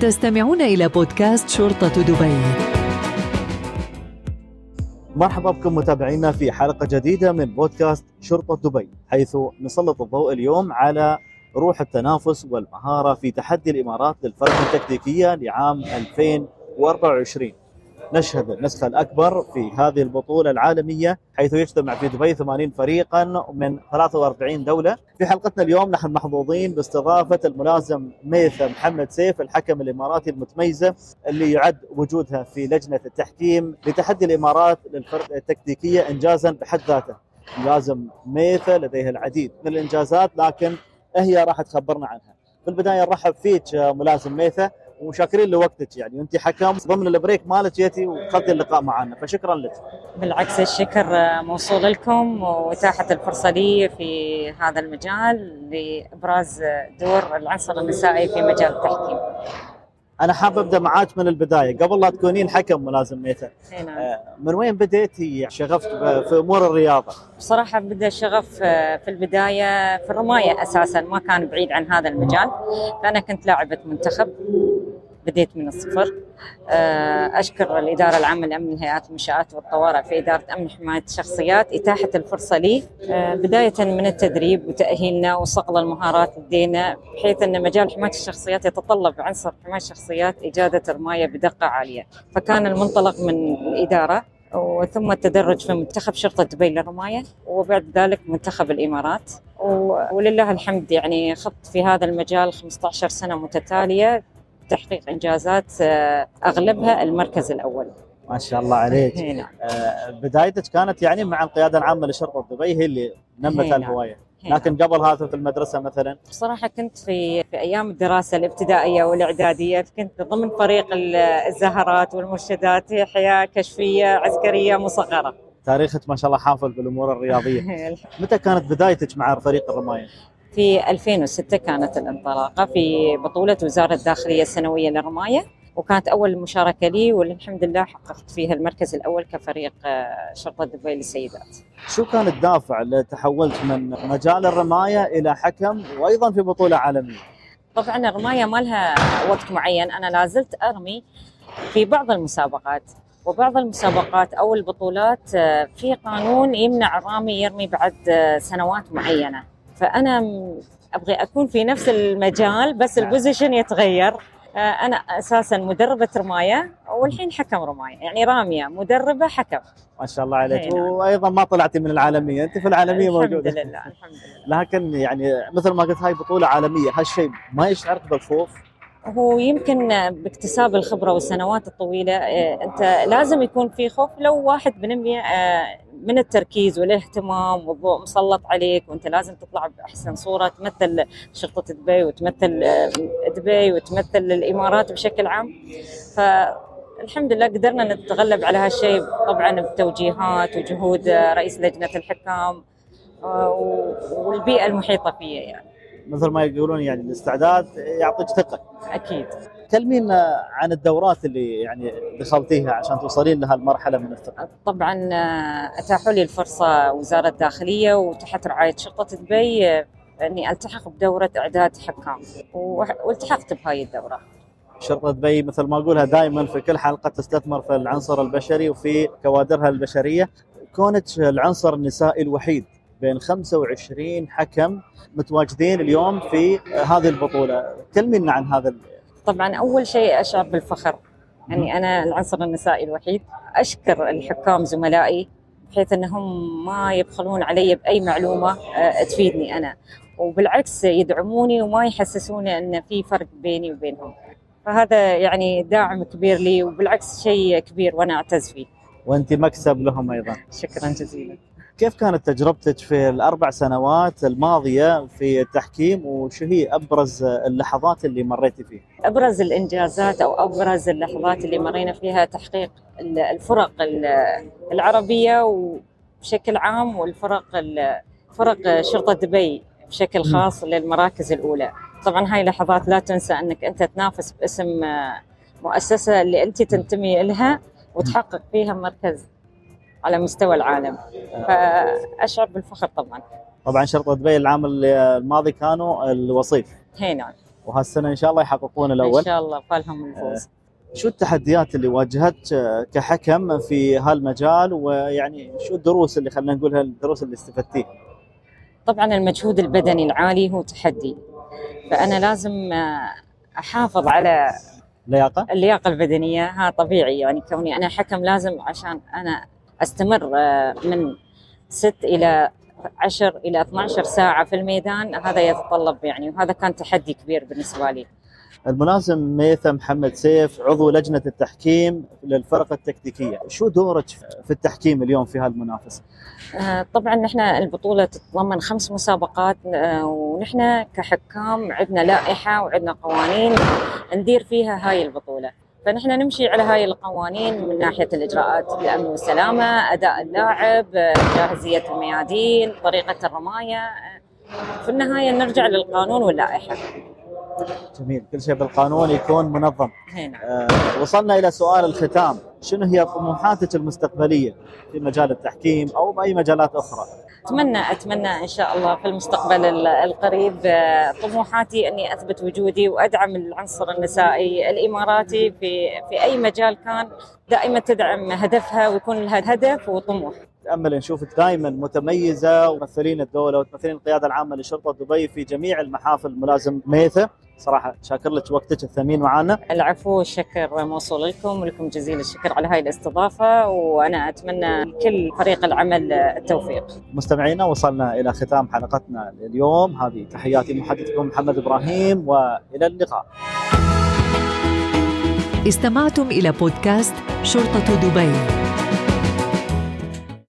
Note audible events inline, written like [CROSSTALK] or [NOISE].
تستمعون إلى بودكاست شرطة دبي. مرحبا بكم متابعينا في حلقة جديدة من بودكاست شرطة دبي حيث نسلط الضوء اليوم على روح التنافس والمهارة في تحدي الإمارات للفرق التكتيكية لعام 2024 نشهد النسخة الأكبر في هذه البطولة العالمية حيث يجتمع في دبي 80 فريقا من 43 دولة. في حلقتنا اليوم نحن محظوظين باستضافة الملازم ميثم محمد سيف الحكم الإماراتي المتميزة اللي يعد وجودها في لجنة التحكيم لتحدي الإمارات للفرق التكتيكية إنجازا بحد ذاته. ملازم ميثة لديها العديد من الإنجازات لكن هي راح تخبرنا عنها. في البداية نرحب فيك ملازم ميثة وشاكرين لوقتك يعني. وانت حكم ضمن البريك مالك جيتي وخذتي اللقاء معنا. فشكرا لك. بالعكس الشكر موصول لكم وإتاحة الفرصة لي في هذا المجال لإبراز دور العنصر النسائي في مجال التحكيم. أنا حاب أبدأ معاك من البداية. قبل لا تكونين حكم ملازم ميتا نعم. من وين بديتي شغفت في أمور الرياضة؟ بصراحة بدأ الشغف في البداية في الرماية أساسا ما كان بعيد عن هذا المجال. فأنا كنت لاعبة منتخب. بديت من الصفر. أشكر الإدارة العامة لأمن الهيئات المنشآت والطوارئ في إدارة أمن حماية الشخصيات إتاحة الفرصة لي بداية من التدريب وتأهيلنا وصقل المهارات لدينا بحيث أن مجال حماية الشخصيات يتطلب عنصر حماية الشخصيات إجادة رماية بدقة عالية. فكان المنطلق من الإدارة وثم التدرج في منتخب شرطة دبي للرماية وبعد ذلك منتخب الإمارات. ولله الحمد يعني خضت في هذا المجال 15 سنة متتالية. تحقيق إنجازات أغلبها المركز الأول ما شاء الله عليك هنا. آه، بدايتك كانت يعني مع القياده العامه لشرطه دبي هي اللي نمت هنا. الهواية هنا. لكن قبل هذا في المدرسة مثلا بصراحة كنت في في أيام الدراسة الابتدائية والإعدادية كنت ضمن فريق ال- الزهرات والمرشدات هي حياة كشفية عسكرية مصغرة تاريخك ما شاء الله حافل بالأمور الرياضية [LAUGHS] متى كانت بدايتك مع فريق الرماية؟ في 2006 كانت الانطلاقة في بطولة وزارة الداخلية السنوية للرماية وكانت أول مشاركة لي والحمد لله حققت فيها المركز الأول كفريق آه، شرطة دبي للسيدات. شو كان الدافع اللي تحولت من مجال الرماية إلى حكم وأيضا في بطولة عالمية؟ طبعا الرماية ما لها وقت معين. أنا لازلت أرمي في بعض المسابقات وبعض المسابقات أو البطولات آه، في قانون يمنع الرامي يرمي بعد آه، سنوات معينة. فأنا م- أبغي أكون في نفس المجال بس نعم. البوزيشن يتغير. آه، أنا أساسا مدربة رماية والحين حكم رماية. يعني رامية مدربة حكم. ما شاء الله عليك. هنا. وأيضا ما طلعتي من العالمية. أنت في العالمية الحمد موجودة. لله الحمد لله. لكن يعني مثل ما قلت هاي بطولة عالمية. هالشيء ما يشعرك بالخوف؟ هو يمكن باكتساب الخبرة والسنوات الطويلة آه، أنت لازم يكون في خوف. لو واحد بالمية آه، من التركيز والاهتمام والضوء مسلط عليك وأنت لازم تطلع بأحسن صورة تمثل شرطة دبي وتمثل آه، دبي وتمثل الإمارات بشكل عام. فالحمد لله قدرنا نتغلب على هالشيء طبعا بتوجيهات وجهود رئيس لجنة الحكام والبيئة المحيطة فيه يعني. مثل ما يقولون يعني الاستعداد يعطيك ثقة. أكيد. كلمينا عن الدورات اللي يعني دخلتيها عشان توصلين لهالمرحله من الثقة؟ طبعا آه، أتاحوا لي الفرصة وزارة الداخلية وتحت رعاية شرطة دبي آه، أني ألتحق بدورة إعداد حكام. والتحقت بهاي الدورة. شرطة دبي مثل ما أقولها دائما في كل حلقة تستثمر في العنصر البشري وفي كوادرها البشرية. كونك العنصر النسائي الوحيد بين 25 حكم متواجدين اليوم في هذه البطولة كلمينا عن هذا طبعا أول شيء اشعر بالفخر اني أنا العنصر النسائي الوحيد. أشكر الحكام زملائي بحيث إنهم ما يبخلون علي بأي معلومة آه، تفيدني أنا وبالعكس يدعموني وما يحسسوني إن في فرق بيني وبينهم. فهذا يعني داعم كبير لي وبالعكس شيء كبير وأنا أعتز فيه. وأنت مكسب لهم أيضا شكرا جزيلا. كيف كانت تجربتك في الأربع سنوات الماضية في التحكيم وشو هي أبرز اللحظات اللي مريتي فيها؟ أبرز الإنجازات أو أبرز اللحظات اللي مرينا فيها تحقيق ال- الفرق ال- العربية وبشكل عام والفرق ال- فرق شرطة دبي بشكل خاص للمراكز الأولى. طبعا هاي لحظات لا تنسى أنك أنت تنافس باسم مؤسسة اللي أنت تنتمي لها وتحقق فيها مركز على مستوى العالم. فأشعر بالفخر طبعا. طبعا شرطة دبي العام الماضي كانوا الوصيف. هنا وهالسنة إن شاء الله يحققون الأول. ان شاء الله فالهم الفوز. شو التحديات اللي واجهت آه، كحكم في هالمجال؟ ويعني شو الدروس اللي خلينا نقولها الدروس اللي استفدتيها؟ طبعا المجهود البدني العالي هو تحدي. فأنا لازم آه، أحافظ على لياقة؟ اللياقة البدنية. ها طبيعي يعني كوني أنا حكم لازم عشان أنا أستمر آه، من ست إلى 10 إلى 12 ساعة في الميدان هذا يتطلب يعني وهذا كان تحدي كبير بالنسبة لي. الملازم ميثم محمد سيف عضو لجنة التحكيم للفرق التكتيكية، شو دورك في التحكيم اليوم في هالمنافسة؟ آه، طبعا نحن البطولة تتضمن خمس مسابقات آه، ونحن كحكام عندنا لائحة وعندنا قوانين ندير فيها هاي البطولة. فنحن نمشي على هاي القوانين من ناحية الإجراءات الامن والسلامه أداء اللاعب جاهزية الميادين طريقة الرماية. في النهاية نرجع للقانون واللائحة. جميل. كل شيء بالقانون يكون منظم. هنا. آه وصلنا إلى سؤال الختام. شنو هي طموحاتك المستقبلية في مجال التحكيم أو بأي مجالات أخرى؟ اتمنى أتمنى إن شاء الله في المستقبل ال- القريب آه، طموحاتي أني أثبت وجودي وأدعم العنصر النسائي الإماراتي في في أي مجال كان دائما تدعم هدفها ويكون لها هدف وطموح. تامل نشوفك دائما متميزة وممثلين الدولة وتمثلين القيادة العامة لشرطة دبي في جميع المحافل ملازم ميثه صراحة شاكر لك وقتك الثمين معنا العفو والشكر موصول لكم ولكم جزيل الشكر على هاي الاستضافة وأنا أتمنى لكل فريق العمل التوفيق. مستمعينا وصلنا إلى ختام حلقتنا اليوم هذه تحياتي محدثكم محمد إبراهيم وإلى اللقاء. استمعتم إلى بودكاست شرطة دبي.